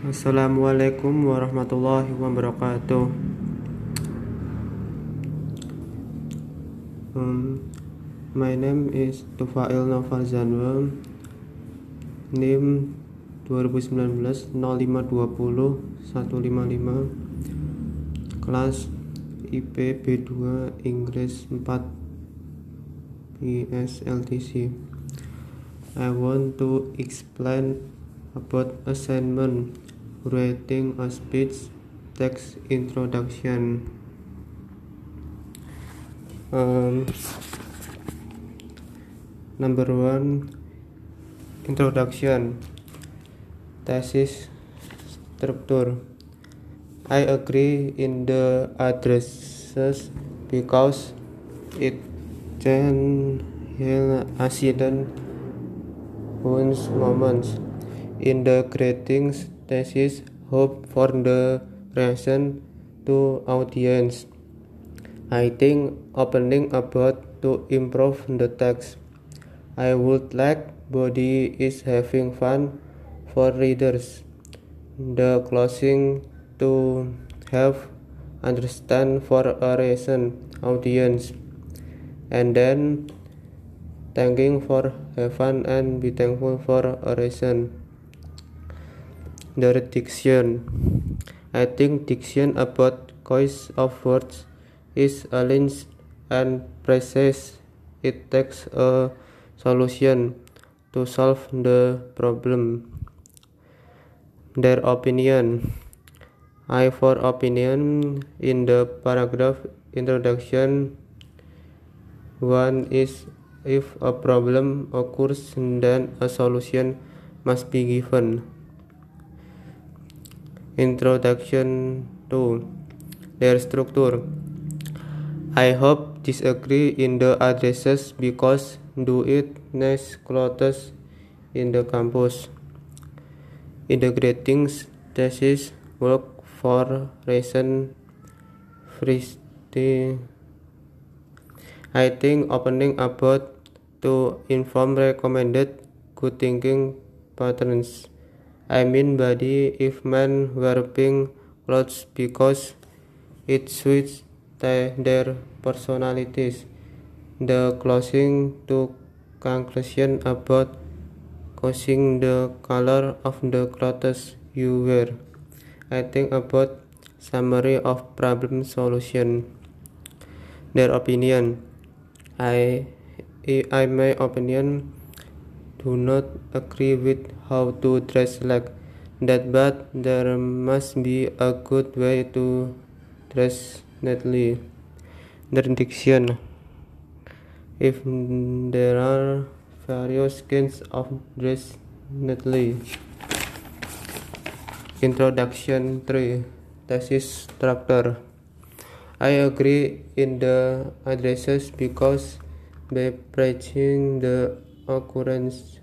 Assalamualaikum warahmatullahi wabarakatuh. Um, my name is Tufail Novazanwa. NIM 2019 0520 155 kelas IP B2 Inggris 4 PSLTC I want to explain about assignment writing a speech text introduction. Um, number one introduction. Thesis structure. I agree in the addresses because it can heal accident wounds moments. In the greetings thesis hope for the reaction to audience. I think opening about to improve the text. I would like body is having fun for readers. The closing to have understand for a reason audience. And then thanking for have fun and be thankful for a reason the diction I think diction about choice of words is aligned and precise it takes a solution to solve the problem. Their opinion. I for opinion in the paragraph introduction one is if a problem occurs then a solution must be given Introduction to their structure. I hope disagree in the addresses because do it nice clothes in the campus. Integrating thesis work for reason free I think opening about to inform recommended good thinking patterns. I mean body if men wearing clothes because it suits their personalities. The closing to conclusion about causing the color of the clothes you wear. I think about summary of problem solution. Their opinion. I I my opinion do not agree with how to dress like that but there must be a good way to dress neatly. The diction if there are various kinds of dress neatly. Introduction 3 thesis structure I agree in the addresses because by preaching the occurrence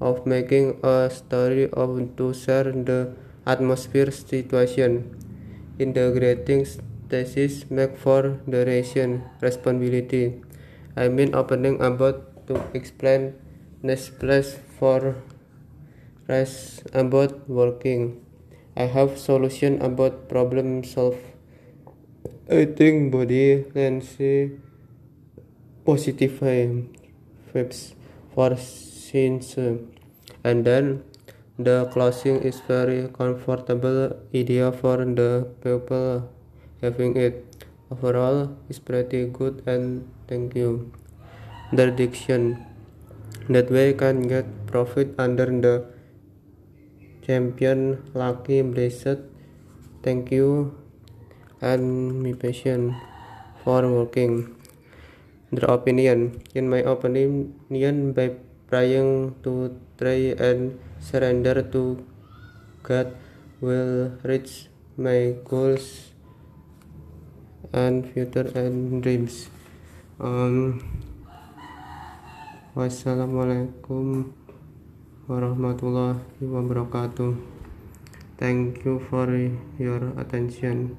of making a story of to share the atmosphere situation. In the greetings thesis make for duration responsibility. I mean opening about to explain next place for rest about working. I have solution about problem solve. I think body see positive vibes for scenes and then the clothing is very comfortable idea for the people having it. Overall is pretty good and thank you. The diction that way can get profit under the champion lucky blessed. Thank you and be patient for working their opinion. In my opinion by trying to try and surrender to God will reach my goals and future and dreams. Um, wassalamualaikum warahmatullahi wabarakatuh. Thank you for your attention